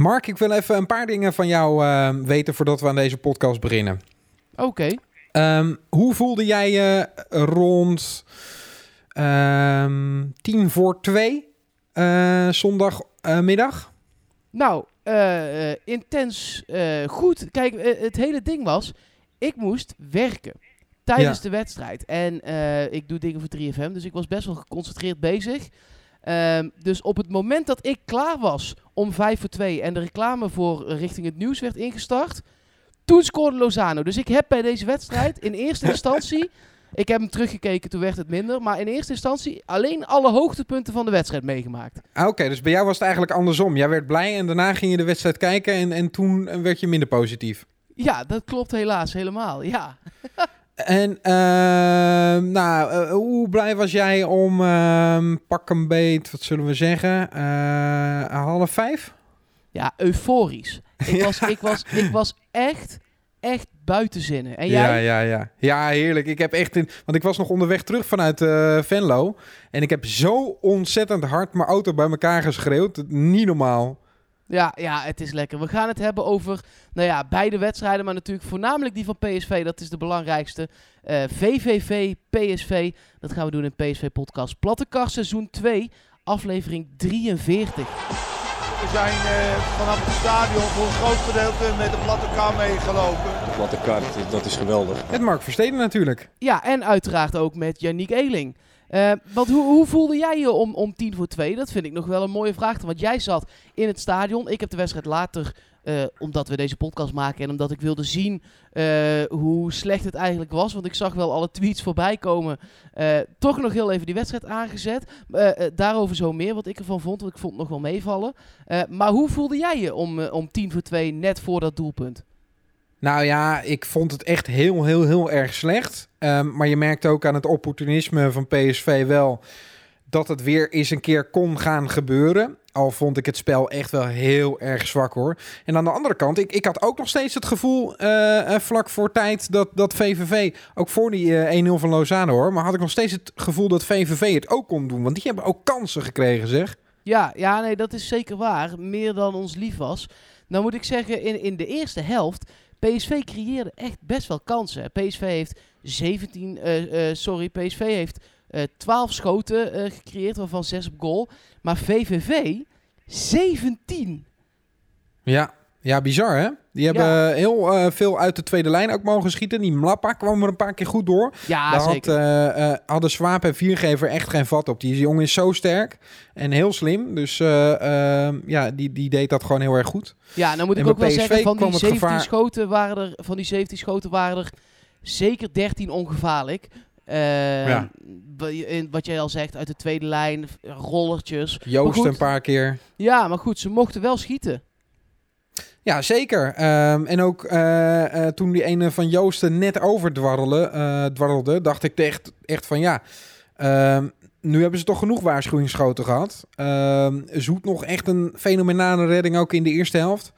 Mark, ik wil even een paar dingen van jou uh, weten voordat we aan deze podcast beginnen. Oké. Okay. Um, hoe voelde jij je rond um, tien voor twee uh, zondagmiddag? nou, uh, intens goed. Kijk, het hele ding was, ik moest werken tijdens ja. de wedstrijd. En ik doe dingen voor 3FM, dus ik was best wel geconcentreerd bezig. Um, dus op het moment dat ik klaar was om 5 voor 2 en de reclame voor richting het nieuws werd ingestart, toen scoorde Lozano. Dus ik heb bij deze wedstrijd in eerste instantie, ik heb hem teruggekeken, toen werd het minder, maar in eerste instantie alleen alle hoogtepunten van de wedstrijd meegemaakt. Ah, Oké, dus bij jou was het eigenlijk andersom. Jij werd blij en daarna ging je de wedstrijd kijken en, en toen werd je minder positief. Ja, dat klopt helaas helemaal, ja. En uh, nou, uh, hoe blij was jij om uh, pak een beet, wat zullen we zeggen, uh, half vijf? Ja, euforisch. Ik, was, ik, was, ik was echt, echt buiten zinnen. En jij? Ja, ja, ja. Ja, heerlijk. Ik heb echt in, want ik was nog onderweg terug vanuit uh, Venlo. En ik heb zo ontzettend hard mijn auto bij elkaar geschreeuwd. Niet normaal. Ja, ja, het is lekker. We gaan het hebben over nou ja, beide wedstrijden, maar natuurlijk voornamelijk die van PSV. Dat is de belangrijkste. Uh, VVV, PSV. Dat gaan we doen in PSV Podcast. Plattekast seizoen 2, aflevering 43. We zijn uh, vanaf het stadion voor een groot gedeelte met de platte kar meegelopen. De platte kar, dat is geweldig. Met Mark Versteden natuurlijk. Ja, en uiteraard ook met Yannick Eeling. Uh, want hoe, hoe, voelde jij je om, om tien voor twee? Dat vind ik nog wel een mooie vraag. Want jij zat in het stadion. Ik heb de wedstrijd later, uh, omdat we deze podcast maken en omdat ik wilde zien uh, hoe slecht het eigenlijk was. Want ik zag wel alle tweets voorbij komen. toch nog heel even die wedstrijd aangezet. daarover zo meer wat ik ervan vond. Want ik vond het nog wel meevallen. maar hoe voelde jij je om, om tien voor twee net voor dat doelpunt? Nou ja, ik vond het echt heel, heel, heel erg slecht. Um, maar je merkt ook aan het opportunisme van PSV wel dat het weer eens een keer kon gaan gebeuren. Al vond ik het spel echt wel heel erg zwak hoor. En aan de andere kant, ik, ik had ook nog steeds het gevoel uh, vlak voor tijd dat, dat VVV, ook voor die uh, 1-0 van Lozano hoor, maar had ik nog steeds het gevoel dat VVV het ook kon doen. Want die hebben ook kansen gekregen zeg. Ja, ja nee, dat is zeker waar. Meer dan ons lief was. Nou moet ik zeggen, in, in de eerste helft PSV creëerde echt best wel kansen. PSV heeft 17, uh, uh, sorry, PSV heeft uh, 12 schoten eh, gecreëerd, waarvan 6 op goal. Maar VVV 17. Ja, ja, bizar hè? Die hebben ja. heel uh, veel uit de tweede lijn ook mogen schieten. Die Mlappa kwam er een paar keer goed door. Ja, Daar zeker. Had, uh, uh, hadden Swaap en Viergever echt geen vat op. Die jongen is zo sterk en heel slim. Dus ja, die, die deed dat gewoon heel erg goed. Ja, nou moet ik en ook wel PSV zeggen, van die, 17 gevaar... schoten waren er, van die 17 schoten waren er zeker 13 ongevaarlijk. ja. Wat jij al zegt, uit de tweede lijn, rollertjes. Joost goed, een paar keer. Ja, maar goed, ze mochten wel schieten. Ja, zeker. Um, en ook uh, uh, toen die ene van Joosten net overdwarrelde, dwarrelde, dacht ik echt, echt van ja, um, nu hebben ze toch genoeg waarschuwingsschoten gehad. Um, Zoet nog echt een fenomenale redding ook in de eerste helft.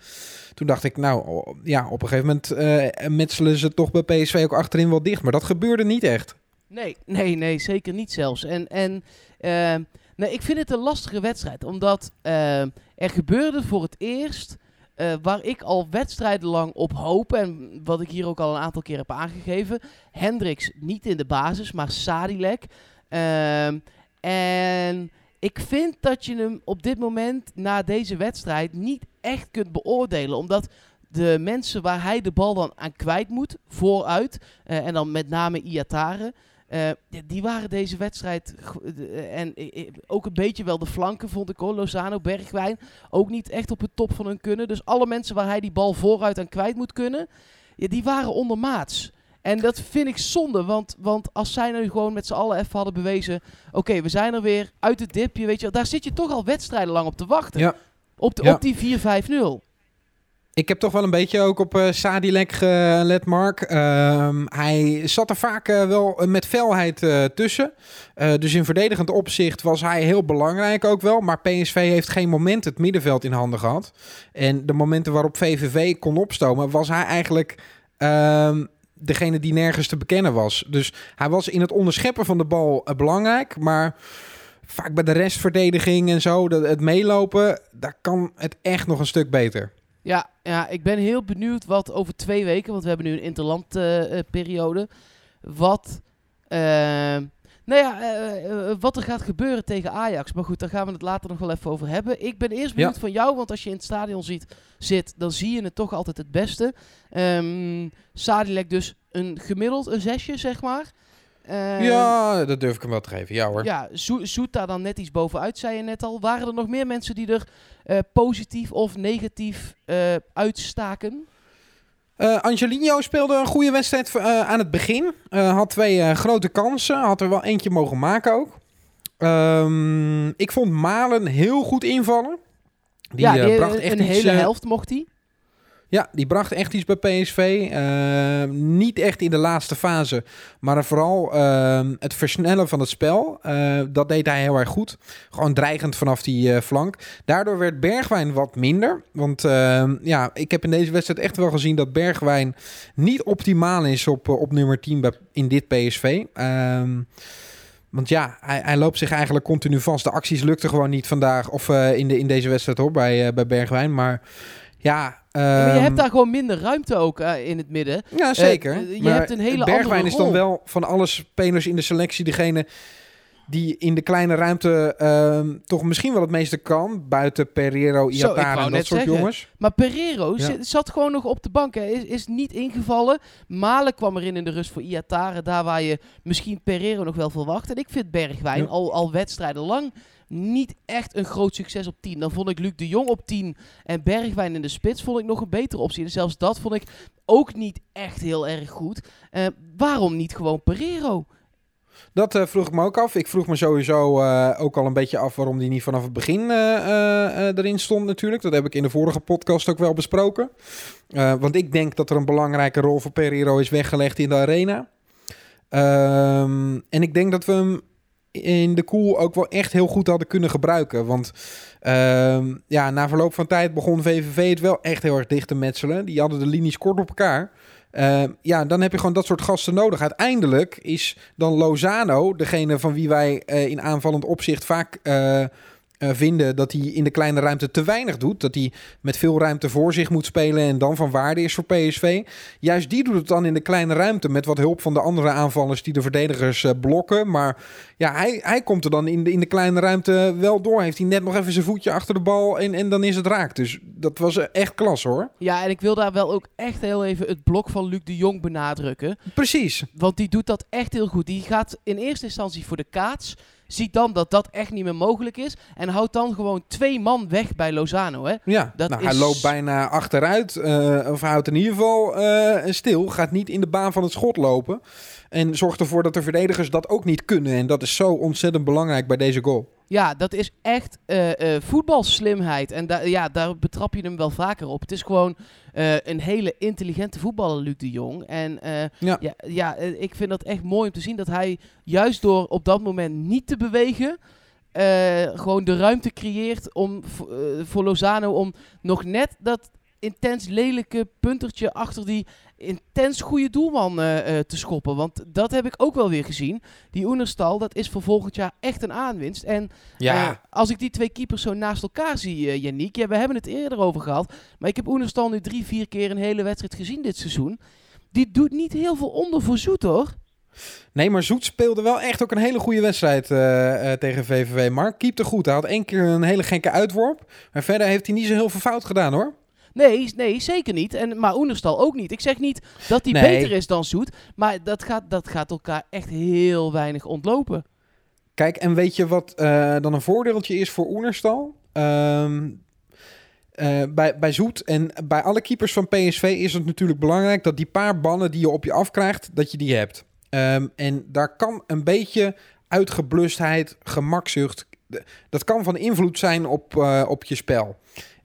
Toen dacht ik, nou ja, op een gegeven moment uh, metselen ze toch bij PSV ook achterin wel dicht. Maar dat gebeurde niet echt. Nee, nee, nee, zeker niet zelfs. En, en uh, nee, ik vind het een lastige wedstrijd. Omdat er gebeurde voor het eerst... Uh, waar ik al wedstrijden lang op hoop. En wat ik hier ook al een aantal keer heb aangegeven. Hendricks niet in de basis, maar Sadilek. Uh, en ik vind dat je hem op dit moment, na deze wedstrijd, niet echt kunt beoordelen. Omdat de mensen waar hij de bal dan aan kwijt moet, vooruit. Uh, en dan met name Iatare. Uh, die waren deze wedstrijd uh, en uh, ook een beetje wel de flanken vond ik hoor. Lozano, Bergwijn ook niet echt op het top van hun kunnen. Dus alle mensen waar hij die bal vooruit aan kwijt moet kunnen, ja, die waren ondermaats. En dat vind ik zonde, want, want als zij nu gewoon met z'n allen even hadden bewezen... Oké, okay, we zijn er weer uit het dipje, weet je Daar zit je toch al wedstrijden lang op te wachten. Ja. Op, de, ja. op die 4-5-0. Ik heb toch wel een beetje ook op uh, Sadilek gelet, Mark. Uh, hij zat er vaak uh, wel met felheid uh, tussen. dus in verdedigend opzicht was hij heel belangrijk ook wel. Maar PSV heeft geen moment het middenveld in handen gehad. En de momenten waarop VVV kon opstomen, was hij eigenlijk ehm, degene die nergens te bekennen was. Dus hij was in het onderscheppen van de bal belangrijk, maar vaak bij de restverdediging en zo, het meelopen, daar kan het echt nog een stuk beter. Ja, ja, ik ben heel benieuwd wat over twee weken, want we hebben nu een interlandperiode, wat, eh, nou ja, eh, eh, wat er gaat gebeuren tegen Ajax. Maar goed, daar gaan we het later nog wel even over hebben. Ik ben eerst benieuwd Ja. van jou, want als je in het stadion ziet, zit, dan zie je het toch altijd het beste. Ehm Sadilek dus een gemiddeld, een zesje, zeg maar. Ehm, ja, dat durf ik hem wel te geven. Ja hoor. Ja, Zo- Zoet daar dan net iets bovenuit, zei je net al. Waren er nog meer mensen die er eh, positief of negatief eh, uitstaken? Eh, Angelino speelde een goede wedstrijd aan het begin. Had twee grote kansen. Had er wel eentje mogen maken ook. Ehm, ik vond Malen heel goed invallen. Die, ja, die, bracht echt een iets, hele helft mocht hij. Ja, die bracht echt iets bij PSV. Eh, niet echt in de laatste fase, maar vooral eh, het versnellen van het spel. eh, dat deed hij heel erg goed. Gewoon dreigend vanaf die eh, flank. Daardoor werd Bergwijn wat minder. Want eh, ja, ik heb in deze wedstrijd echt wel gezien dat Bergwijn niet optimaal is op, op nummer 10 bij, in dit PSV. Ehm, want ja, hij, hij loopt zich eigenlijk continu vast. De acties lukten gewoon niet vandaag. Of in, de, in deze wedstrijd hoor, bij, bij Bergwijn. Maar ja... je ehm, hebt daar gewoon minder ruimte ook eh, in het midden. ja, zeker. Eh, je Maar hebt een hele Bergwijn is dan wel van alle spelers in de selectie degene die in de kleine ruimte ehm, toch misschien wel het meeste kan. Buiten Pereiro, Iataren wou en dat soort zeggen. jongens. Maar Pereiro Ja. zat gewoon nog op de bank. Hè. Is, is niet ingevallen. Malen kwam erin in de rust voor Iatare. Daar waar je misschien Pereiro nog wel verwacht. En ik vind Bergwijn Ja. al, al wedstrijden lang niet echt een groot succes op 10. Dan vond ik Luc de Jong op 10 en Bergwijn in de spits vond ik nog een betere optie. En zelfs dat vond ik ook niet echt heel erg goed. Eh, waarom niet gewoon Pereiro? Dat eh, vroeg ik me ook af. Ik vroeg me sowieso eh, ook al een beetje af waarom die niet vanaf het begin erin stond natuurlijk. Dat heb ik in de vorige podcast ook wel besproken. Want ik denk dat er een belangrijke rol voor Pereiro is weggelegd in de arena. Ehm, en ik denk dat we hem in de koel ook wel echt heel goed hadden kunnen gebruiken. Want ehm, ja, na verloop van tijd begon VVV het wel echt heel erg dicht te metselen. Die hadden de linies kort op elkaar. Eh, ja, dan heb je gewoon dat soort gasten nodig. Uiteindelijk is dan Lozano degene van wie wij eh, in aanvallend opzicht vaak eh, vinden dat hij in de kleine ruimte te weinig doet. Dat hij met veel ruimte voor zich moet spelen en dan van waarde is voor PSV. Juist die doet het dan in de kleine ruimte met wat hulp van de andere aanvallers die de verdedigers eh, blokken. Maar ja, hij, hij komt er dan in de, in de kleine ruimte wel door. Heeft hij net nog even zijn voetje achter de bal en, en dan is het raak. Dus dat was eh, echt klas hoor. Ja, en ik wil daar wel ook echt heel even het blok van Luc de Jong benadrukken. Precies. Want die doet dat echt heel goed. Die gaat in eerste instantie voor de kaats. Ziet dan dat dat echt niet meer mogelijk is. En houdt dan gewoon twee man weg bij Lozano. Hè? Ja, Dat nou, is- hij loopt bijna achteruit. eh, of houdt in ieder geval eh, stil. Gaat niet in de baan van het schot lopen. En zorgt ervoor dat de verdedigers dat ook niet kunnen. En dat is zo ontzettend belangrijk bij deze goal. Ja, dat is echt eh, eh, voetbalslimheid. En da ja, daar betrap je hem wel vaker op. Het is gewoon eh, een hele intelligente voetballer, Luc de Jong. En Ja. ja, ja ik vind dat echt mooi om te zien dat hij juist door op dat moment niet te bewegen. gewoon de ruimte creëert om voor Lozano om nog net dat intens lelijke puntertje achter die intens goede doelman eh, eh, te schoppen. Want dat heb ik ook wel weer gezien. Die Oenerstal, dat is voor volgend jaar echt een aanwinst. En Ja, eh, als ik die twee keepers zo naast elkaar zie, Yannick. Ja, we hebben het eerder over gehad. Maar ik heb Oenerstal nu drie, vier keer een hele wedstrijd gezien dit seizoen. Die doet niet heel veel onder voor Zoet, hoor. nee, maar Zoet speelde wel echt ook een hele goede wedstrijd tegen VVV. Mark keepte goed. Hij had één keer een hele gekke uitworp. Maar verder heeft hij niet zo heel veel fout gedaan hoor. Nee, nee, zeker niet. En, maar Oenerstal ook niet. Ik zeg niet dat hij Nee. beter is dan Zoet. Maar dat gaat, dat gaat elkaar echt heel weinig ontlopen. Kijk, en weet je wat eh, dan een voordeeltje is voor Oenerstal? Ehm, eh, bij, bij Zoet en bij alle keepers van PSV is het natuurlijk belangrijk dat die paar ballen die je op je afkrijgt, dat je die hebt. Ehm, en daar kan een beetje uitgeblustheid, gemakzucht, dat kan van invloed zijn op, eh, op je spel.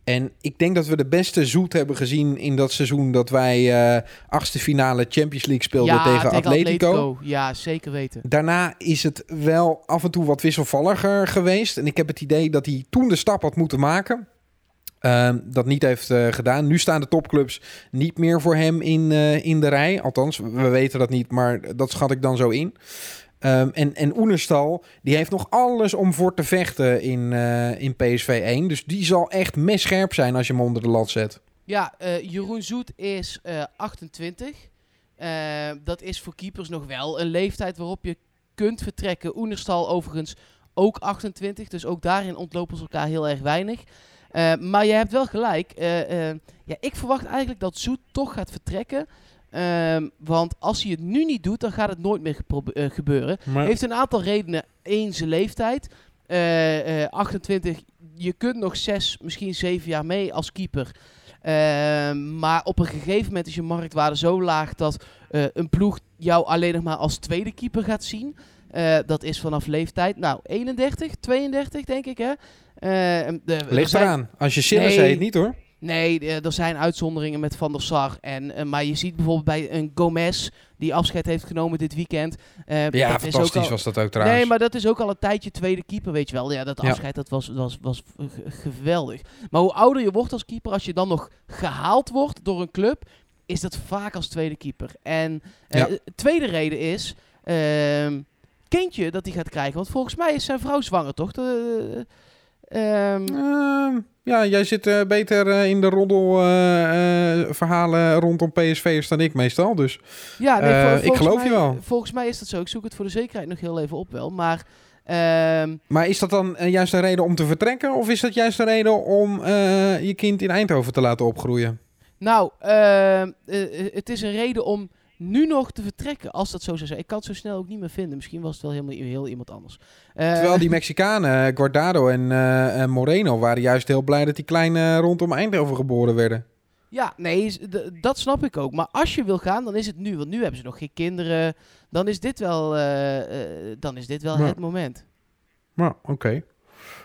En ik denk dat we de beste Zoet hebben gezien in dat seizoen dat wij eh achtste finale Champions League speelden ja, tegen, Atletico. Ja, zeker weten. Daarna is het wel af en toe wat wisselvalliger geweest. En ik heb het idee dat hij toen de stap had moeten maken. Ehm, dat niet heeft eh, gedaan. Nu staan de topclubs niet meer voor hem in, eh, in de rij. Althans, we weten dat niet, maar dat schat ik dan zo in. Ehm, en, en Oenerstal, die heeft nog alles om voor te vechten in, eh, in PSV 1. Dus die zal echt messcherp zijn als je hem onder de lat zet. Ja, eh, Jeroen Zoet is eh, 28. Eh, dat is voor keepers nog wel een leeftijd waarop je kunt vertrekken. Oenerstal overigens ook 28, dus ook daarin ontlopen ze elkaar heel erg weinig. Maar je hebt wel gelijk. ja, ik verwacht eigenlijk dat Zoet toch gaat vertrekken. Ehm, want als hij het nu niet doet, dan gaat het nooit meer eh, gebeuren. Maar, Heeft een aantal redenen. Eén, zijn leeftijd. Eh, eh, 28, je kunt nog zes, misschien zeven jaar mee als keeper. Ehm, maar op een gegeven moment is je marktwaarde zo laag dat eh, een ploeg jou alleen nog maar als tweede keeper gaat zien. Eh, dat is vanaf leeftijd, nou 31, 32 denk ik hè. Eh, de- ligt eraan. Als je Sillis Nee. heet, niet hoor. Nee, eh, er zijn uitzonderingen met Van der Sar. En, eh, maar je ziet bijvoorbeeld bij een Gomez die afscheid heeft genomen dit weekend. eh, Ja, dat is ook fantastisch al- was dat ook trouwens. Nee, maar dat is ook al een tijdje tweede keeper, weet je wel. Ja, dat Ja. afscheid dat was, was, was geweldig. Maar hoe ouder je wordt als keeper, als je dan nog gehaald wordt door een club, is dat vaak als tweede keeper. En Ja. de tweede reden is, ehm kindje dat hij gaat krijgen. Want volgens mij is zijn vrouw zwanger, toch? De, ehm, Ehm, ja, jij zit eh, beter eh, in de roddel eh, verhalen rondom PSV'ers dan ik meestal. Dus ja, nee, ik geloof mij, je wel. Volgens mij is dat zo. Ik zoek het voor de zekerheid nog heel even op wel. Maar ehm, Maar is dat dan juist een reden om te vertrekken? Of is dat juist een reden om je kind in Eindhoven te laten opgroeien? Nou, het is een reden om nu nog te vertrekken, als dat zo zou zijn. Ik kan het zo snel ook niet meer vinden. Misschien was het wel helemaal heel iemand anders. Eh, Terwijl die Mexicanen, Guardado en, eh, en Moreno, waren juist heel blij dat die kleine rondom Eindhoven geboren werden. Ja, nee, dat snap ik ook. Maar als je wil gaan, dan is het nu. Want nu hebben ze nog geen kinderen. Dan is dit wel, eh, eh, dan is dit wel het moment. Nou, oké.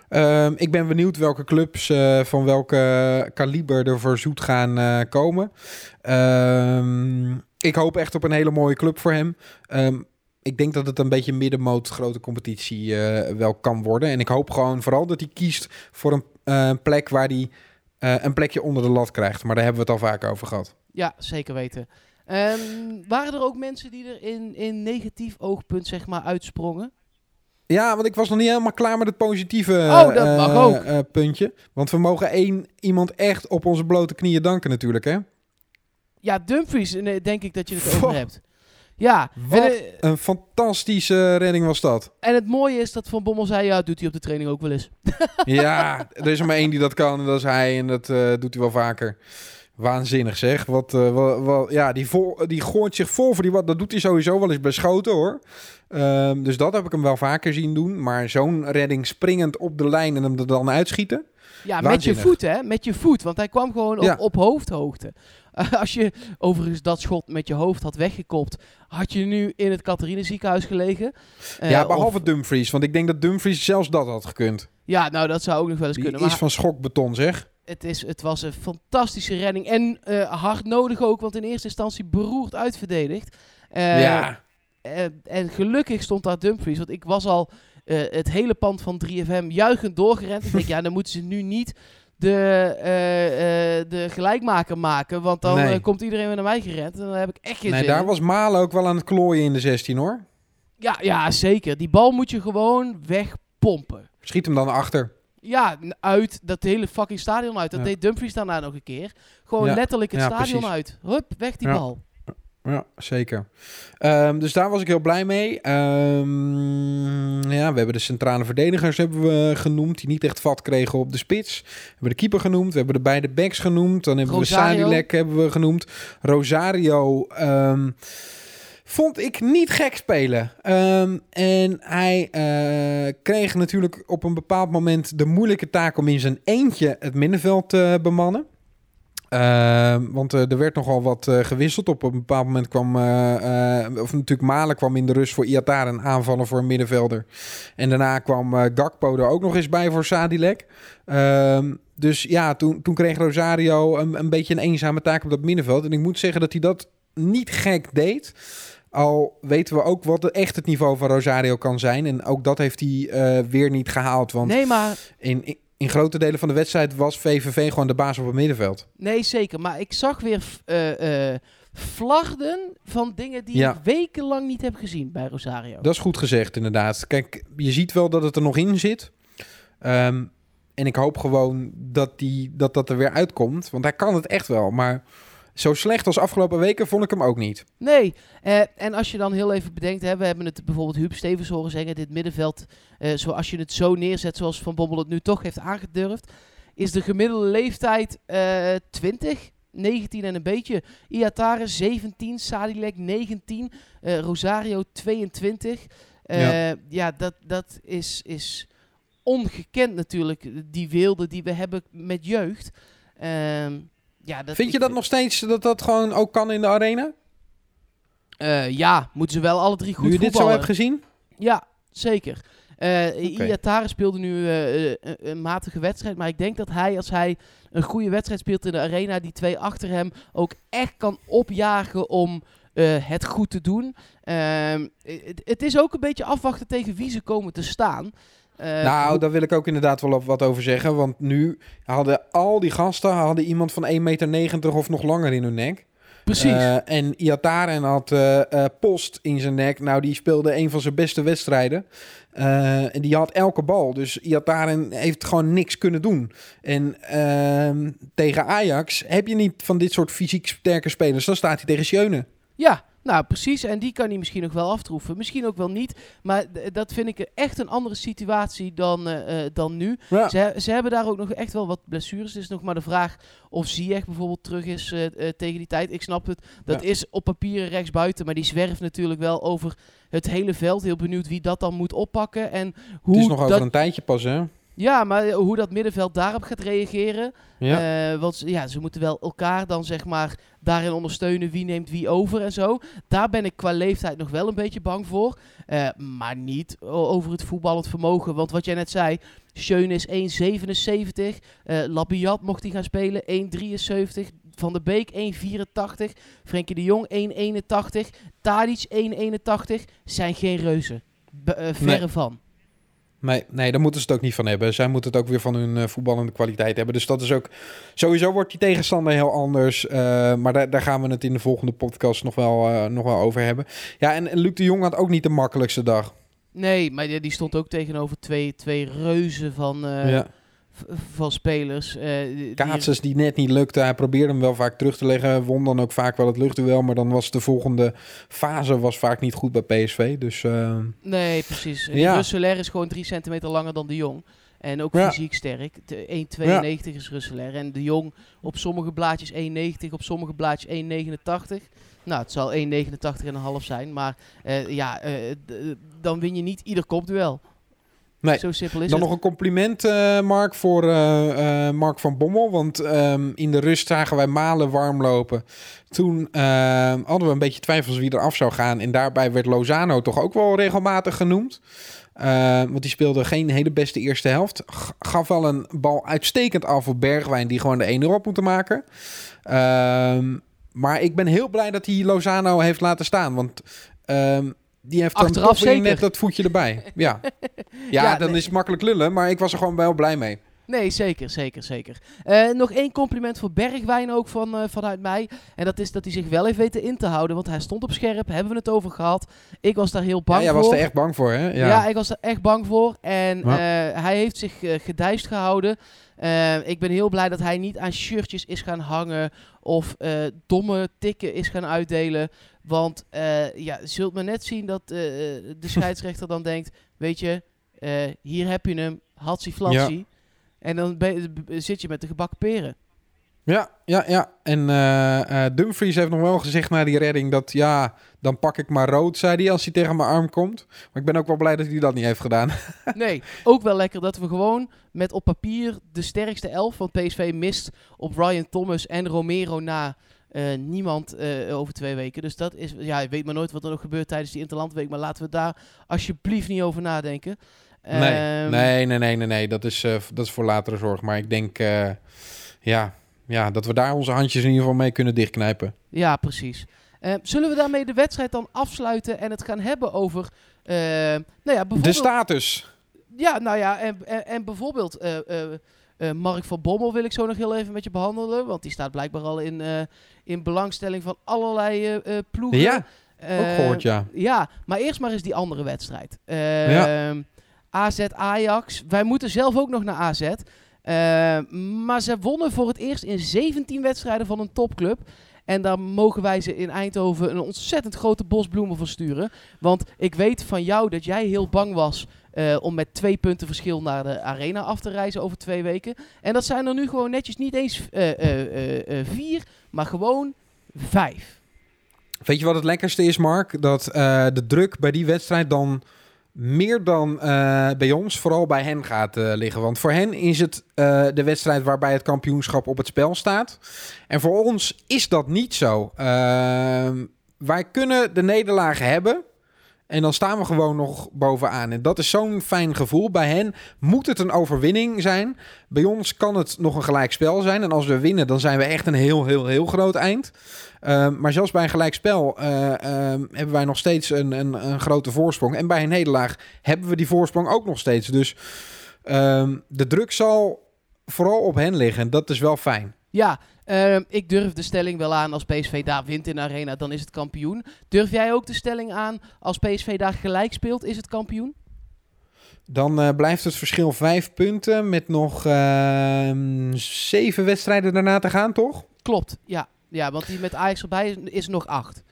Ehm, ik ben benieuwd welke clubs eh, van welke kaliber er voor Zoet gaan eh, komen. Ehm, ik hoop echt op een hele mooie club voor hem. Ehm, ik denk dat het een beetje middenmoot grote competitie eh, wel kan worden. En ik hoop gewoon vooral dat hij kiest voor een eh, plek waar hij eh, een plekje onder de lat krijgt. Maar daar hebben we het al vaak over gehad. Ja, zeker weten. Ehm, waren er ook mensen die er in, in negatief oogpunt, zeg maar, uitsprongen? Ja, want ik was nog niet helemaal klaar met het positieve Oh, dat mag ook. puntje. Want we mogen één iemand echt op onze blote knieën danken natuurlijk, hè? Ja, Dumfries, eh, denk ik dat je het over hebt. Ja, en, eh, een fantastische redding was dat. en het mooie is dat Van Bommel zei, ja, doet hij op de training ook wel eens. Ja, er is er maar één die dat kan en dat is hij. En dat eh, doet hij wel vaker. Waanzinnig zeg. Wat, wat, wat- ja, die, vol, die gooit zich vol voor die wat. Dat doet hij sowieso wel eens bij schoten hoor. Ehm, dus dat heb ik hem wel vaker zien doen. Maar zo'n redding springend op de lijn en hem er dan uitschieten. Ja, met je voet, hè? Met je voet, want hij kwam gewoon op, Ja. op hoofdhoogte. Als je overigens dat schot met je hoofd had weggekopt, had je nu in het Catharine ziekenhuis gelegen. Eh, ja, behalve of- Dumfries. Want ik denk dat Dumfries zelfs dat had gekund. ja, nou, dat zou ook nog wel eens Die kunnen. is Maar van schokbeton zeg. het, is, het was een fantastische redding. En eh, hard nodig ook, want in eerste instantie beroerd uitverdedigd. Eh, ja. en gelukkig stond daar Dumfries, want ik was al eh, het hele pand van 3FM juichend doorgerend. ik denk, ja, dan moeten ze nu niet de, eh, de gelijkmaker maken, want dan Nee. komt iedereen weer naar mij gerend. En dan heb ik echt geen Nee, zin daar was Malen ook wel aan het klooien in de 16 hoor. ja, ja, zeker. Die bal moet je gewoon wegpompen. Schiet hem dan achter. Ja, uit dat hele fucking stadion uit. Dat Ja. deed Dumfries daarna nog een keer. Gewoon Ja. letterlijk het Ja, stadion precies. uit. Hup, weg die Ja. bal. Ja, zeker. Ehm, dus daar was ik heel blij mee. Ehm, ja, we hebben de centrale verdedigers hebben we genoemd, die niet echt vat kregen op de spits. We hebben de keeper genoemd, we hebben de beide backs genoemd. Dan hebben Rosario. we Sadilek hebben we genoemd. Rosario ehm, vond ik niet gek spelen. En hij eh, kreeg natuurlijk op een bepaald moment de moeilijke taak om in zijn eentje het middenveld te bemannen. Ehm, want eh, er werd nogal wat eh, gewisseld. Op een bepaald moment kwam, eh, of natuurlijk Malen kwam in de rust voor Iataren een aanvaller voor een middenvelder. En daarna kwam Gakpo er ook nog eens bij voor Sadilek. Ehm, dus ja, toen, toen kreeg Rosario een, een beetje een eenzame taak op dat middenveld. En ik moet zeggen dat hij dat niet gek deed. Al weten we ook wat echt het niveau van Rosario kan zijn. En ook dat heeft hij weer niet gehaald. Want Nee, maar in, in, in grote delen van de wedstrijd was VVV gewoon de baas op het middenveld. Nee, zeker. Maar ik zag weer flarden van dingen die Ja. ik wekenlang niet heb gezien bij Rosario. Dat is goed gezegd, inderdaad. Kijk, je ziet wel dat het er nog in zit. Ehm, en ik hoop gewoon dat, die, dat dat er weer uitkomt. Want hij kan het echt wel. Maar zo slecht als afgelopen weken vond ik hem ook niet. Nee, eh, en als je dan heel even bedenkt, hè, we hebben het bijvoorbeeld Huub Stevens horen zeggen, dit middenveld, eh, zoals je het zo neerzet, zoals Van Bommel het nu toch heeft aangedurfd, is de gemiddelde leeftijd eh 20, 19 en een beetje. Iatare 17, Sadilek 19, eh, Rosario 22. Eh, Ja. ja, dat, dat is, is ongekend natuurlijk, die weelde die we hebben met jeugd. Ehm, ja, dat, Vind je dat nog steeds dat dat gewoon ook kan in de arena? Eh, ja, moeten ze wel alle drie goed nu je dit zo hebt gezien? Ja, zeker. Eh Iatare speelde nu eh, een, matige wedstrijd. Maar ik denk dat hij, als hij een goede wedstrijd speelt in de arena, die twee achter hem ook echt kan opjagen om het goed te doen. Ehm, het, het is ook een beetje afwachten tegen wie ze komen te staan. Eh, nou, daar wil ik ook inderdaad wel wat over zeggen. Want nu hadden al die gasten hadden iemand van 1,90 meter of nog langer in hun nek. precies. Eh, en Iataren had eh, eh, Post in zijn nek. Nou, die speelde een van zijn beste wedstrijden. Eh, en die had elke bal. Dus Iataren heeft gewoon niks kunnen doen. En ehm, tegen Ajax heb je niet van dit soort fysiek sterke spelers. Dan staat hij tegen Schöne. Ja, nou precies. En die kan hij misschien nog wel aftroeven. Misschien ook wel niet. Maar dat vind ik echt een andere situatie dan, eh, eh, dan nu. Ja. Ze, ze hebben daar ook nog echt wel wat blessures. Het is nog maar de vraag of Ziyech bijvoorbeeld terug is eh, tegen die tijd. Ik snap het. Dat Ja. is op papier rechtsbuiten. Maar die zwerft natuurlijk wel over het hele veld. Heel benieuwd wie dat dan moet oppakken. En hoe Het is nog over dat, een tijdje pas, hè? Ja, maar eh, hoe dat middenveld daarop gaat reageren. Ja. Eh, want ze- ja, ze moeten wel elkaar dan zeg maar daarin ondersteunen. Wie neemt wie over en zo. Daar ben ik qua leeftijd nog wel een beetje bang voor. Eh, maar niet over het voetballend vermogen. Want wat jij net zei, Schöne is 1,77. eh Labiat mocht hij gaan spelen, 1,73. Van de Beek 1,84. Frenkie de Jong 1,81. Tadic 1,81. Zijn geen reuzen. Verre Nee. van. Nee, nee, daar moeten ze het ook niet van hebben. Zij moeten het ook weer van hun eh, voetballende kwaliteit hebben. Dus dat is ook... Sowieso wordt die tegenstander heel anders. eh, maar daar, daar gaan we het in de volgende podcast nog wel, eh, nog wel over hebben. Ja, en, en Luc de Jong had ook niet de makkelijkste dag. Nee, maar die, die stond ook tegenover twee, twee reuzen van, ja. Van spelers. eh, die- Kaatsers die net niet lukte. Hij probeerde hem wel vaak terug te leggen. Won dan ook vaak wel het luchtduel. Maar dan was de volgende fase was vaak niet goed bij PSV. Dus eh, Nee, precies. Ja. Is gewoon drie centimeter langer dan de Jong. En ook Ja. fysiek sterk. De 1,92 is Russelaar. En de Jong op sommige blaadjes 1,90, op sommige blaadjes 1,89. Nou, het zal 1,89 en een half zijn. Maar eh, ja, dan win je niet ieder kopduel. Nee. Zo simpel is Dan het. nog een compliment, eh, Mark, voor eh, eh, Mark van Bommel. Want ehm, in de rust zagen wij Malen warm lopen. Toen ehm, hadden we een beetje twijfels wie er af zou gaan. En daarbij werd Lozano toch ook wel regelmatig genoemd. Eh, want die speelde geen hele beste eerste helft. Gaf wel een bal uitstekend af op Bergwijn, die gewoon de 1-0 op moeten maken. Ehm, maar ik ben heel blij dat hij Lozano heeft laten staan. Want ehm, die heeft Achteraf zeker. net dat voetje erbij. Ja, ja, Ja, dan nee. is het makkelijk lullen. Maar ik was er gewoon wel blij mee. Nee, zeker, zeker, zeker. Eh, nog één compliment voor Bergwijn ook van, eh, vanuit mij. En dat is dat hij zich wel heeft weten in te houden. Want hij stond op scherp, hebben we het over gehad. Ik was daar heel Ja, bang jij voor. was er echt bang voor, hè? Ja. Ja, ik was er echt bang voor. En Ja. eh, hij heeft zich gedijst gehouden. Eh, ik ben heel blij dat hij niet aan shirtjes is gaan hangen of domme tikken is gaan uitdelen. Want ja, je zult maar net zien dat de scheidsrechter dan denkt, weet je, hier heb je hem, hatsie flatsie. En dan ben zit je met de gebakken peren. ja, ja. ja. En eh, eh, Dumfries heeft nog wel gezegd na die redding dat... Ja, dan pak ik maar rood, zei hij, als hij tegen mijn arm komt. Maar ik ben ook wel blij dat hij dat niet heeft gedaan. Nee, ook wel lekker dat we gewoon met op papier de sterkste elf. Want PSV mist op Ryan Thomas en Romero na eh, niemand over twee weken. Dus dat is, ja, je weet maar nooit wat er nog gebeurt tijdens die Interlandweek. Maar laten we daar alsjeblieft niet over nadenken. Nee, Ehm, nee, nee, nee, nee, nee. Dat is, eh, dat is voor latere zorg. Maar ik denk, eh, ja, ja, dat we daar onze handjes in ieder geval mee kunnen dichtknijpen. Ja, precies. Eh, zullen we daarmee de wedstrijd dan afsluiten en het gaan hebben over... eh, nou ja, De status. Ja, nou ja, en, en, en bijvoorbeeld eh, eh, Eh, Mark van Bommel wil ik zo nog heel even met je behandelen. Want die staat blijkbaar al in, eh, in belangstelling van allerlei eh, eh, ploegen. Ja, ook Eh, gehoord, ja. Ja, maar eerst maar eens die andere wedstrijd. Ja. AZ Ajax. Wij moeten zelf ook nog naar AZ. Eh, maar ze wonnen voor het eerst in 17 wedstrijden van een topclub. En daar mogen wij ze in Eindhoven een ontzettend grote bos bloemen voor sturen. Want ik weet van jou dat jij heel bang was eh, om met twee punten verschil naar de arena af te reizen over twee weken. En dat zijn er nu gewoon netjes niet eens eh, vier, maar gewoon vijf. Weet je wat het lekkerste is, Mark? Dat de druk bij die wedstrijd dan meer dan eh, bij ons, vooral bij hen gaat eh, liggen. Want voor hen is het eh, de wedstrijd waarbij het kampioenschap op het spel staat. En voor ons is dat niet zo. Ehm, wij kunnen de nederlagen hebben. En dan staan we gewoon nog bovenaan. En dat is zo'n fijn gevoel. Bij hen moet het een overwinning zijn. Bij ons kan het nog een gelijkspel zijn. En als we winnen, dan zijn we echt een heel, heel, heel groot eind. Ehm, maar zelfs bij een gelijkspel ehm, hebben wij nog steeds een, een, een grote voorsprong. En bij een nederlaag hebben we die voorsprong ook nog steeds. Dus ehm, de druk zal vooral op hen liggen. Dat is wel fijn. Ja, ik durf de stelling wel aan als PSV daar wint in de arena, dan is het kampioen. Durf jij ook de stelling aan als PSV daar gelijk speelt, is het kampioen? Dan eh, blijft het verschil vijf punten met nog zeven wedstrijden daarna te gaan, toch? Klopt, ja. Ja, want die met Ajax erbij is, is nog acht.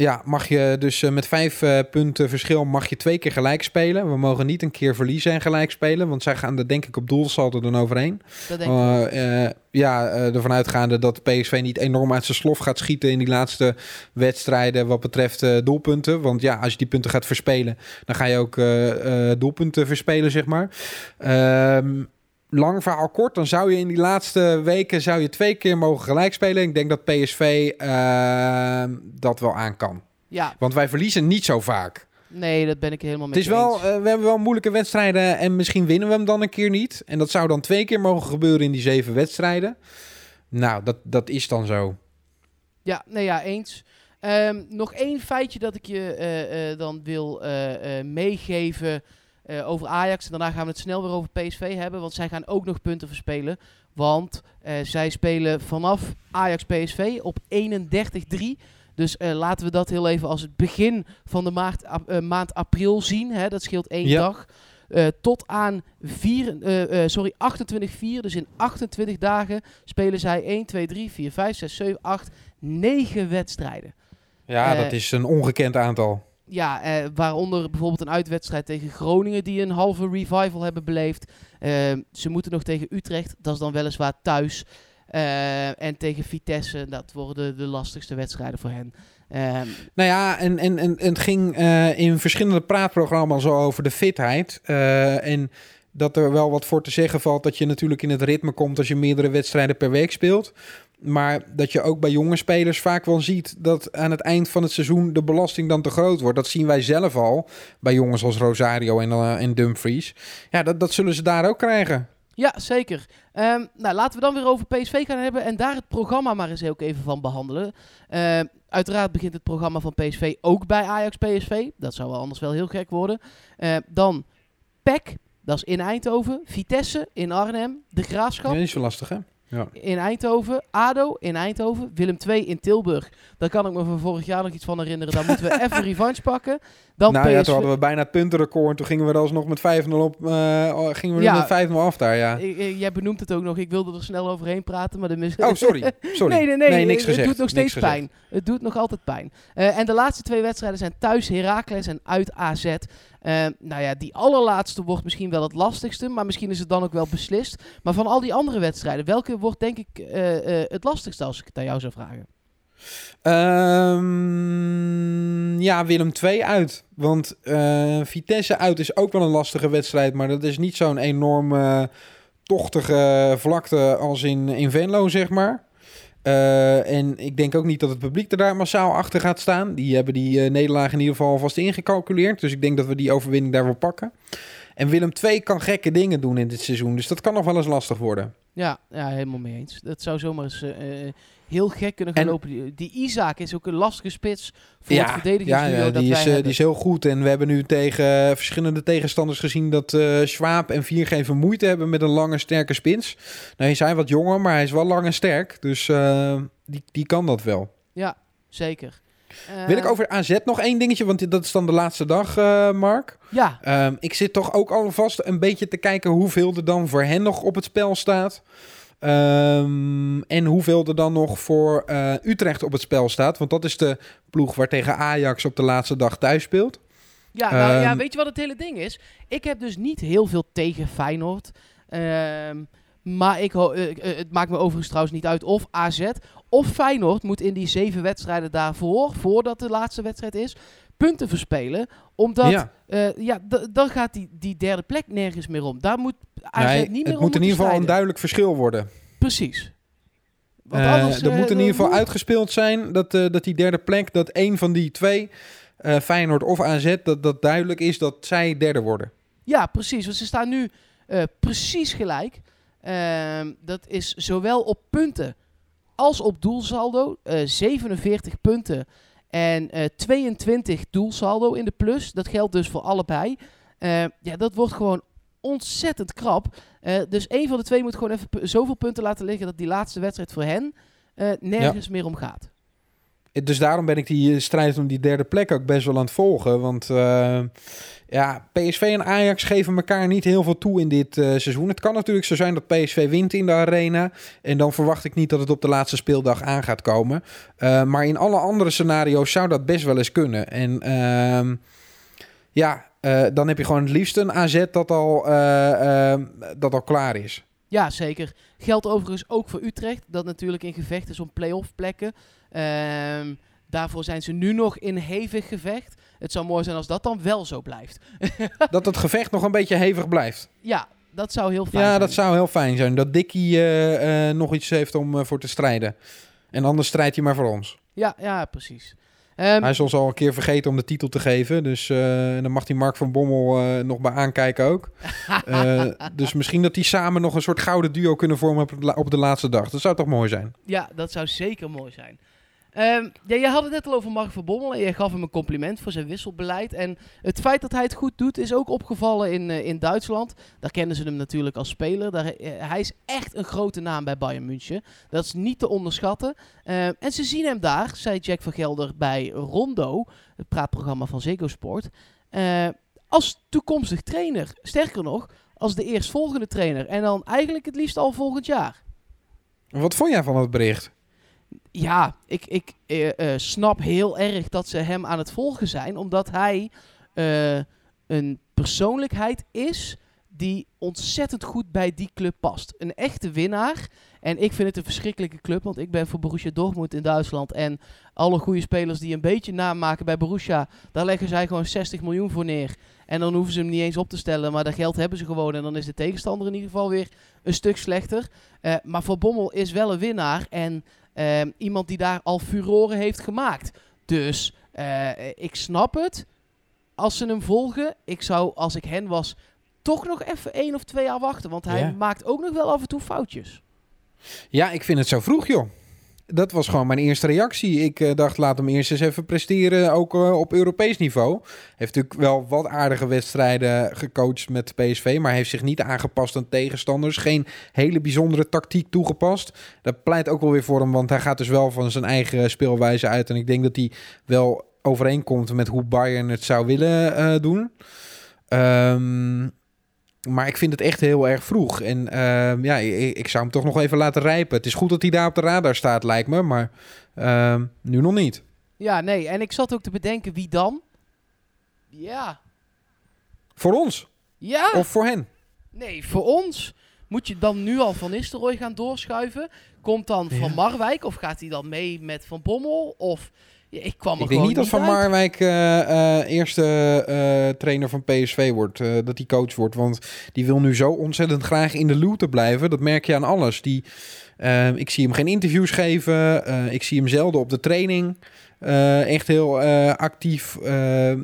Ja, mag je dus eh, met vijf eh, punten verschil mag je twee keer gelijk spelen. We mogen niet een keer verliezen en gelijk spelen, want zij gaan er denk ik op doelsaldo dan overheen. Dat denk ik. Eh, ja, ervan uitgaande dat PSV niet enorm uit zijn slof gaat schieten in die laatste wedstrijden wat betreft doelpunten. Want ja, als je die punten gaat verspelen, dan ga je ook doelpunten verspelen, zeg maar. Ehm, lang verhaal kort, dan zou je in die laatste weken zou je twee keer mogen gelijk spelen. Ik denk dat PSV ehm, dat wel aan kan. Ja, Want wij verliezen niet zo vaak. nee, dat ben ik helemaal met Het is wel, eh, we hebben wel moeilijke wedstrijden en misschien winnen we hem dan een keer niet. En dat zou dan twee keer mogen gebeuren in die zeven wedstrijden. Nou, dat, dat is dan zo. Ja, nee, ja, eens. Ehm, nog één feitje dat ik je eh, eh, dan wil meegeven eh, over Ajax. En daarna gaan we het snel weer over PSV hebben, want zij gaan ook nog punten verspelen. Want eh, zij spelen vanaf Ajax-PSV op 31-3. Dus eh, laten we dat heel even als het begin van de maart, maand april zien. Hè? Dat scheelt één Ja. dag. Tot aan vier, sorry, 28-4. Dus in 28 dagen spelen zij 1, 2, 3, 4, 5, 6, 7, 8, 9 wedstrijden. Ja, dat is een ongekend aantal. Ja, eh, waaronder bijvoorbeeld een uitwedstrijd tegen Groningen die een halve revival hebben beleefd. Eh, ze moeten nog tegen Utrecht, dat is dan weliswaar thuis. Eh, en tegen Vitesse, dat worden de lastigste wedstrijden voor hen. Ehm, Nou ja, en, en, en, het ging eh, in verschillende praatprogramma's al over de fitheid. En dat er wel wat voor te zeggen valt dat je natuurlijk in het ritme komt als je meerdere wedstrijden per week speelt. Maar dat je ook bij jonge spelers vaak wel ziet dat aan het eind van het seizoen de belasting dan te groot wordt. Dat zien wij zelf al bij jongens als Rosario en, en Dumfries. Ja, dat, dat zullen ze daar ook krijgen. ja, zeker. Ehm, nou, laten we dan weer over PSV gaan hebben en daar het programma maar eens ook even van behandelen. Ehm, uiteraard begint het programma van PSV ook bij Ajax-PSV. Dat zou wel anders wel heel gek worden. Eh, dan PEC, dat is in Eindhoven. Vitesse in Arnhem. De Graafschap Ja, niet zo lastig, hè? Ja. in Eindhoven. ADO in Eindhoven. Willem II in Tilburg. Daar kan ik me van vorig jaar nog iets van herinneren. Daar moeten we even revanche pakken. Dan nou ja, toen hadden we bijna het puntenrecord. en Toen gingen we er alsnog met 5-0 op. eh, gingen we Ja. met 5-0 af daar, ja. Jij benoemt het ook nog. Ik wilde er snel overheen praten, maar de mis... Oh, sorry. sorry. Nee, nee, nee. niks het gezegd. doet nog niks steeds gezegd. pijn. Het doet nog altijd pijn. Eh, en de laatste twee wedstrijden zijn thuis Heracles en uit AZ. Eh, nou ja, die allerlaatste wordt misschien wel het lastigste, maar misschien is het dan ook wel beslist. Maar van al die andere wedstrijden, welke wordt denk ik het lastigste als ik het aan jou zou vragen? Ehm, ja, Willem 2 uit. Want eh, Vitesse uit is ook wel een lastige wedstrijd. Maar dat is niet zo'n enorme tochtige vlakte als in, in Venlo, zeg maar. Eh, en ik denk ook niet dat het publiek er daar massaal achter gaat staan. Die hebben die eh, nederlaag in ieder geval alvast ingecalculeerd. Dus ik denk dat we die overwinning daar wel pakken. En Willem II kan gekke dingen doen in dit seizoen. Dus dat kan nog wel eens lastig worden. Ja, ja helemaal mee eens. Dat zou zomaar eens eh, eh, heel gek kunnen gaan En- lopen. Die, die Isaac is ook een lastige spits voor het ja, verdedigingsduo ja, dat die, is, eh, die is heel goed. En we hebben nu tegen verschillende tegenstanders gezien dat eh Schwab en Viergever moeite hebben met een lange, sterke spits. Nou, hij is hij wat jonger, maar hij is wel lang en sterk. Dus die, die kan dat wel. Ja, zeker. Wil ik Eh, over AZ nog één dingetje, want dat is dan de laatste dag, eh, Mark. Ja, Ehm, ik zit toch ook alvast een beetje te kijken hoeveel er dan voor hen nog op het spel staat. Ehm, en hoeveel er dan nog voor eh, Utrecht op het spel staat. Want dat is de ploeg waar tegen Ajax op de laatste dag thuis speelt. Ja, nou, ja, Ehm, weet je wat het hele ding is? Ik heb dus niet heel veel tegen Feyenoord. Ehm, maar ik ho- eh, eh, het maakt me overigens trouwens niet uit of AZ of Feyenoord moet in die zeven wedstrijden daarvoor, voordat de laatste wedstrijd is, punten verspelen. Omdat, ja. eh, ja, d- dan gaat die, die derde plek nergens meer om. Daar moet AZ Nee, niet meer het om moet in ieder geval een duidelijk verschil worden. Precies. Want anders, eh, moet in ieder geval uitgespeeld zijn dat, dat die derde plek, dat één van die twee, Feyenoord of AZ, dat, dat duidelijk is dat zij derde worden. Ja, precies. Want ze staan nu precies gelijk. Ehm, dat is zowel op punten als op doelsaldo. Eh 47 punten en eh 22 doelsaldo in de plus. Dat geldt dus voor allebei. Eh, ja, dat wordt gewoon ontzettend krap. Eh, dus één van de twee moet gewoon even zoveel punten laten liggen... dat die laatste wedstrijd voor hen eh, nergens meer om gaat. Dus daarom ben ik die eh, strijd om die derde plek ook best wel aan het volgen. Want eh, ja, PSV en Ajax geven elkaar niet heel veel toe in dit eh, seizoen. Het kan natuurlijk zo zijn dat PSV wint in de arena. En dan verwacht ik niet dat het op de laatste speeldag aan gaat komen. Maar in alle andere scenario's zou dat best wel eens kunnen. En ehm, ja, dan heb je gewoon het liefst een AZ dat al, eh, eh, dat al klaar is. Ja, zeker. Geldt overigens ook voor Utrecht, dat natuurlijk in gevecht is om play-off plekken. Ehm, daarvoor zijn ze nu nog in hevig gevecht. Het zou mooi zijn als dat dan wel zo blijft. dat het gevecht nog een beetje hevig blijft. Ja, dat zou heel fijn Ja, zijn. dat zou heel fijn zijn. Dat Dickie eh, eh, nog iets heeft om eh, voor te strijden. En anders strijdt hij maar voor ons. Ja, ja, precies. Ehm, hij is ons al een keer vergeten om de titel te geven. Dus dan mag die Mark van Bommel nog bij aankijken ook. Dus misschien dat die samen nog een soort gouden duo kunnen vormen op de laatste dag. Dat zou toch mooi zijn? Ja, dat zou zeker mooi zijn. Ehm, ja, je had het net al over Mark van Bommel en je gaf hem een compliment voor zijn wisselbeleid. En het feit dat hij het goed doet is ook opgevallen in, eh, in Duitsland. Daar kennen ze hem natuurlijk als speler. Daar, eh, hij is echt een grote naam bij Bayern München. Dat is niet te onderschatten. Ehm, en ze zien hem daar, zei Jack van Gelder bij Rondo, het praatprogramma van Ziggo Sport, eh, als toekomstig trainer. Sterker nog, als de eerstvolgende trainer. En dan eigenlijk het liefst al volgend jaar. Wat vond jij van het bericht? Ja, ik, ik eh, eh, snap heel erg dat ze hem aan het volgen zijn, omdat hij eh, een persoonlijkheid is die ontzettend goed bij die club past. Een echte winnaar. En ik vind het een verschrikkelijke club, want ik ben voor Borussia Dortmund in Duitsland. En alle goede spelers die een beetje naam maken bij Borussia, daar leggen zij gewoon 60 miljoen voor neer. En dan hoeven ze hem niet eens op te stellen, maar dat geld hebben ze gewoon. En dan is de tegenstander in ieder geval weer een stuk slechter. Maar Van Bommel is wel een winnaar en ehm, iemand die daar al furoren heeft gemaakt. Dus eh, ik snap het als ze hem volgen. Ik zou, als ik hen was, toch nog even één of twee jaar wachten. Want hij Ja. maakt ook nog wel af en toe foutjes. Ja, ik vind het zo vroeg, joh. Dat was gewoon mijn eerste reactie. Ik eh, dacht, laat hem eerst eens even presteren, ook eh, op Europees niveau. Heeft natuurlijk wel wat aardige wedstrijden gecoacht met PSV, maar heeft zich niet aangepast aan tegenstanders. Geen hele bijzondere tactiek toegepast. Dat pleit ook wel weer voor hem, want hij gaat dus wel van zijn eigen speelwijze uit. En ik denk dat hij wel overeenkomt met hoe Bayern het zou willen eh, doen. Ehm, maar ik vind het echt heel erg vroeg. En ehm, ja, ik, ik zou hem toch nog even laten rijpen. Het is goed dat hij daar op de radar staat, lijkt me. Maar ehm, nu nog niet. Ja, nee. En ik zat ook te bedenken, wie dan? Ja. Voor ons Ja. of voor hen? Nee, voor ons. Moet je dan nu al Van Nistelrooy gaan doorschuiven? Komt dan Van. Marwijk of gaat hij dan mee met Van Bommel? Of ja, ik kwam er Ik denk niet dat Van uit. Marwijk eh, eh, eerste eh, trainer van PSV wordt. dat hij coach wordt. Want die wil nu zo ontzettend graag in de looten blijven. Dat merk je aan alles. Die, ik zie hem geen interviews geven. ik zie hem zelden op de training. echt heel actief.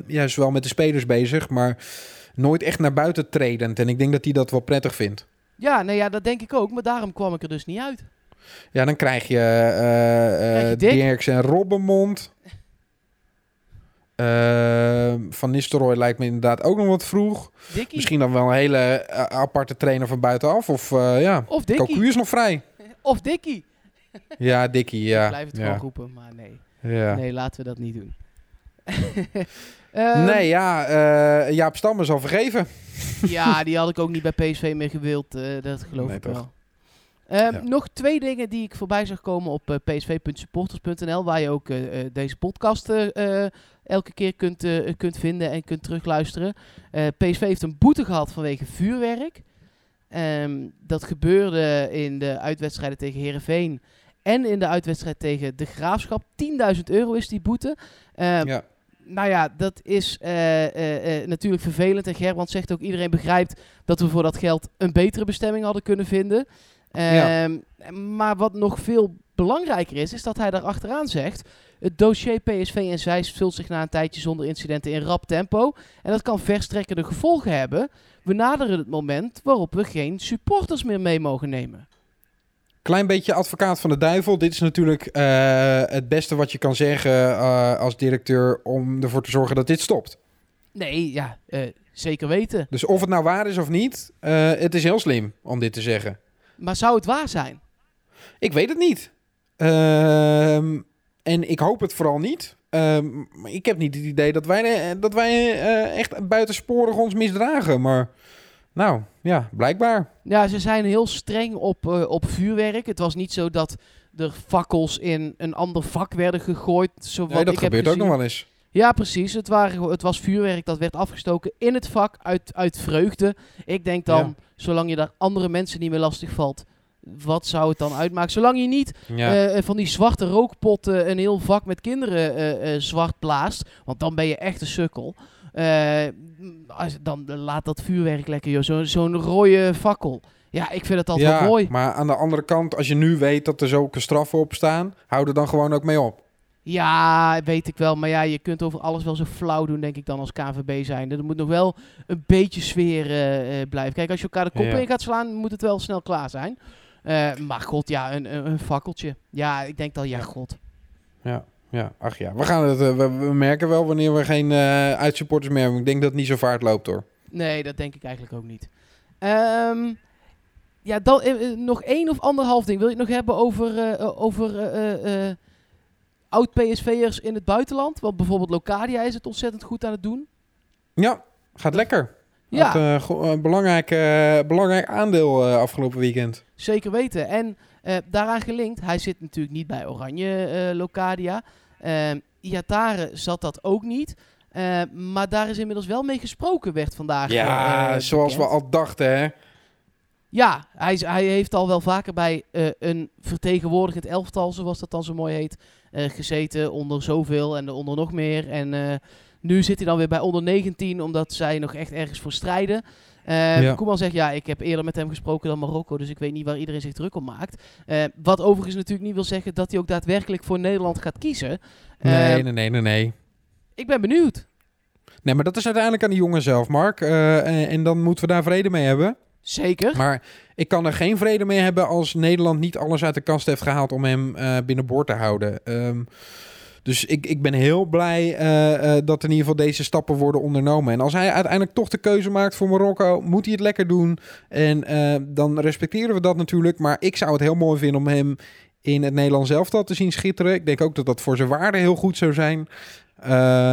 ja, zowel met de spelers bezig. Maar nooit echt naar buiten tredend. En ik denk dat hij dat wel prettig vindt. Ja, nou ja, dat denk ik ook. Maar daarom kwam ik er dus niet uit. Ja, dan krijg je, Krijg je Dick? Dirks en Robbenmond. Eh, Van Nistelrooy lijkt me inderdaad ook nog wat vroeg. Misschien dan wel een hele aparte trainer van buitenaf. Of eh, ja, Of. Cocu is nog vrij. Of Dikkie. Ja, Dikkie, ja. Ik blijf het ja. gewoon roepen, maar nee. Ja. Nee, laten we dat niet doen. Ehm, Nee, ja, Jaap Stam is al vergeven. Ja, die had ik ook niet bij PSV meer gewild. dat geloof Nee, ik toch? wel. Ehm, Ja. Nog twee dingen die ik voorbij zag komen op eh, psv.supporters.nl, waar je ook eh, eh, deze podcast elke keer kunt, kunt vinden en kunt terugluisteren. PSV heeft een boete gehad vanwege vuurwerk. Ehm, dat gebeurde in de uitwedstrijden tegen Herenveen en in de uitwedstrijd tegen de Graafschap. 10.000 euro is die boete. Ehm, ja. nou ja, dat is natuurlijk vervelend. En Gerbrand zegt ook, iedereen begrijpt dat we voor dat geld een betere bestemming hadden kunnen vinden. Ja. Ehm, Maar wat nog veel belangrijker is, is dat hij daar achteraan zegt... Het dossier PSV en Zeist vult zich na een tijdje zonder incidenten in rap tempo. En dat kan verstrekkende gevolgen hebben. We naderen het moment waarop we geen supporters meer mee mogen nemen. Klein beetje advocaat van de duivel. Dit is natuurlijk eh, het beste wat je kan zeggen eh, als directeur om ervoor te zorgen dat dit stopt. Nee, ja, eh, zeker weten. Dus of het nou waar is of niet, het is heel slim om dit te zeggen. Maar zou het waar zijn? Ik weet het niet. Ehm, en ik hoop het vooral niet. Ehm, ik heb niet het idee dat wij, eh, dat wij eh, echt buitensporig ons misdragen. Maar nou, ja, blijkbaar. Ja, ze zijn heel streng op, eh, op vuurwerk. Het was niet zo dat er fakkels in een ander vak werden gegooid. Zo Nee, dat ik heb gebeurt ook nog wel eens. Ja, precies. Het, waren, het was vuurwerk dat werd afgestoken in het vak uit, uit vreugde. Ik denk dan, Ja. Zolang je daar andere mensen niet meer lastig valt, wat zou het dan uitmaken? Zolang je niet Ja. eh, van die zwarte rookpotten een heel vak met kinderen eh, eh, zwart blaast, want dan ben je echt een sukkel. Eh, als, dan laat dat vuurwerk lekker, joh. Zo- Zo'n rode fakkel. Ja, ik vind het altijd ja, wel mooi. maar aan de andere kant, als je nu weet dat er zulke straffen op staan, hou er dan gewoon ook mee op. Ja, weet ik wel. Maar ja, je kunt over alles wel zo flauw doen, denk ik dan als KVB zijn. Er moet nog wel een beetje sfeer eh, eh, blijven. Kijk, als je elkaar de kop Ja. in gaat slaan, moet het wel snel klaar zijn. Eh, maar god, ja, een, een, een fakkeltje. Ja, ik denk dan, ja, god. Ja, ja, ach ja. We, gaan het, we, we merken wel wanneer we geen uitsupporters meer hebben. Ik denk dat het niet zo vaart loopt hoor. Nee, dat denk ik eigenlijk ook niet. Ehm, ja, dan nog één of anderhalf ding. Wil je het nog hebben over, over oud-PSV'ers in het buitenland? Want bijvoorbeeld Locadia is het ontzettend goed aan het doen. Ja, gaat lekker. Ja. Had, eh, een belangrijk, eh, belangrijk aandeel eh, afgelopen weekend. Zeker weten. En eh, daaraan gelinkt, hij zit natuurlijk niet bij Oranje eh, Locadia. Iatare zat dat ook niet. Eh, maar daar is inmiddels wel mee gesproken, werd vandaag. Ja, eh, zoals we al dachten hè. Ja, hij, hij heeft al wel vaker bij eh, een vertegenwoordigend elftal, zoals dat dan zo mooi heet, eh, gezeten. Onder zoveel en onder nog meer. En eh, nu zit hij dan weer bij onder 19, omdat zij nog echt ergens voor strijden. Eh Ja. Koeman zegt, ja, ik heb eerder met hem gesproken dan Marokko, dus ik weet niet waar iedereen zich druk om maakt. Eh, wat overigens natuurlijk niet wil zeggen dat hij ook daadwerkelijk voor Nederland gaat kiezen. Eh, Nee, nee, nee, nee, nee. Ik ben benieuwd. Nee, maar dat is uiteindelijk aan de jongen zelf, Mark. Eh, en, en dan moeten we daar vrede mee hebben. Zeker. Maar ik kan er geen vrede mee hebben als Nederland niet alles uit de kast heeft gehaald om hem eh binnenboord te houden. Ehm, dus ik, ik ben heel blij eh, eh, dat in ieder geval deze stappen worden ondernomen. En als hij uiteindelijk toch de keuze maakt voor Marokko, moet hij het lekker doen. En dan respecteren we dat natuurlijk. Maar ik zou het heel mooi vinden om hem in het Nederlands elftal te zien schitteren. Ik denk ook dat dat voor zijn waarde heel goed zou zijn. Ehm,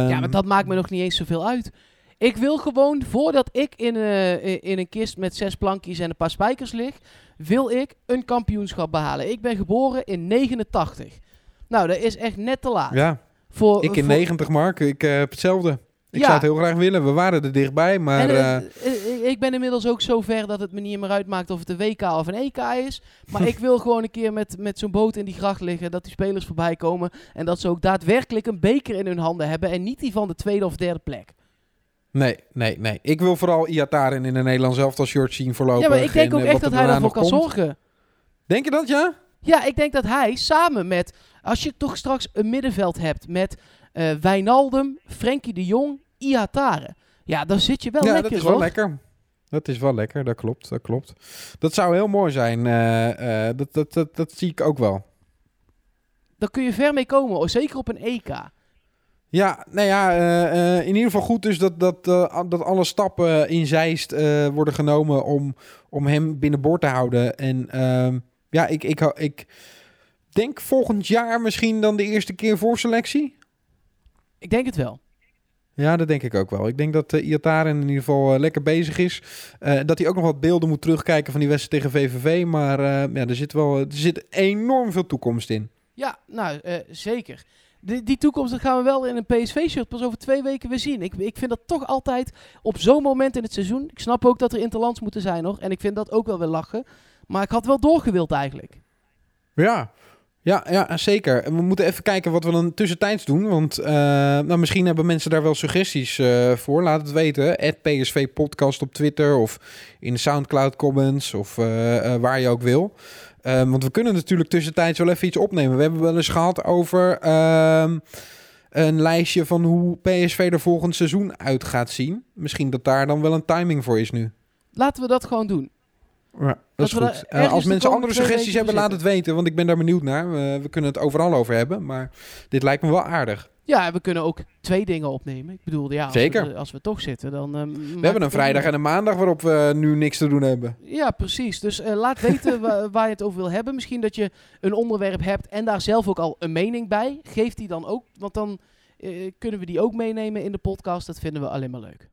Ja, maar dat maakt me nog niet eens zoveel uit. Ik wil gewoon, voordat ik in, eh, in een kist met zes plankjes en een paar spijkers lig, wil ik een kampioenschap behalen. Ik ben geboren in 89. Nou, dat is echt net te laat. Ja, voor, ik in voor- 90, Mark. Ik eh, heb hetzelfde. Ik Ja. zou het heel graag willen. We waren er dichtbij, maar... en, eh, ik ben inmiddels ook zo ver dat het me niet meer uitmaakt of het een WK of een EK is. Maar ik wil gewoon een keer met, met zo'n boot in die gracht liggen. Dat die spelers voorbij komen. En dat ze ook daadwerkelijk een beker in hun handen hebben. En niet die van de tweede of derde plek. Nee, nee, nee. Ik wil vooral Iataren in de Nederlands elftal shirt zien voorlopig. ja, maar ik denk en, ook eh, echt dat hij daarvoor kan komt. zorgen. Denk je dat, ja? Ja, ik denk dat hij samen met... Als je toch straks een middenveld hebt met eh Wijnaldum, Frenkie de Jong, Ihatare. Ja, dan zit je wel ja, lekker, dat is wel hoor. lekker. Dat is wel lekker, dat klopt, dat klopt. Dat zou heel mooi zijn. eh, dat, dat, dat, dat zie ik ook wel. Dan kun je ver mee komen, zeker op een EK. Ja, nou ja, eh, eh, in ieder geval goed dus dat, dat, eh, dat alle stappen in Zeist worden genomen om, om hem binnenboord te houden. En ehm, ja, ik, ik, ik denk volgend jaar misschien dan de eerste keer voorselectie. Ik denk het wel. Ja, dat denk ik ook wel. Ik denk dat uh, Iataren in ieder geval lekker bezig is. Dat hij ook nog wat beelden moet terugkijken van die wedstrijd tegen VVV. Maar ja, er zit wel er zit enorm veel toekomst in. Ja, nou, zeker. Die, toekomst dat gaan we wel in een PSV-shirt pas over twee weken weer zien. Ik, ik vind dat toch altijd op zo'n moment in het seizoen. Ik snap ook dat er interlands moeten zijn nog. En ik vind dat ook wel weer lachen. Maar ik had wel doorgewild eigenlijk. Ja. Ja, ja, zeker. En we moeten even kijken wat we dan tussentijds doen. Want eh, nou, misschien hebben mensen daar wel suggesties eh, voor. Laat het weten. At PSV Podcast op Twitter of in de Soundcloud comments of eh, waar je ook wil. Eh, want we kunnen natuurlijk tussentijds wel even iets opnemen. We hebben wel eens gehad over ehm, een lijstje van hoe PSV er volgend seizoen uit gaat zien. Misschien dat daar dan wel een timing voor is nu. Laten we dat gewoon doen. Ja, dat, is goed. Eh, als mensen andere suggesties hebben, laat het weten. Want ik ben daar benieuwd naar. We, we kunnen het overal over hebben. Maar dit lijkt me wel aardig. Ja, we kunnen ook twee dingen opnemen. Ik bedoel, ja, als, Zeker. We, als we toch zitten, dan... ehm, We hebben een vrijdag en een maandag waarop we nu niks te doen hebben. Ja, precies. Dus eh, laat weten wa- waar je het over wil hebben. Misschien dat je een onderwerp hebt en daar zelf ook al een mening bij. Geef die dan ook, want dan eh, kunnen we die ook meenemen in de podcast. Dat vinden we alleen maar leuk.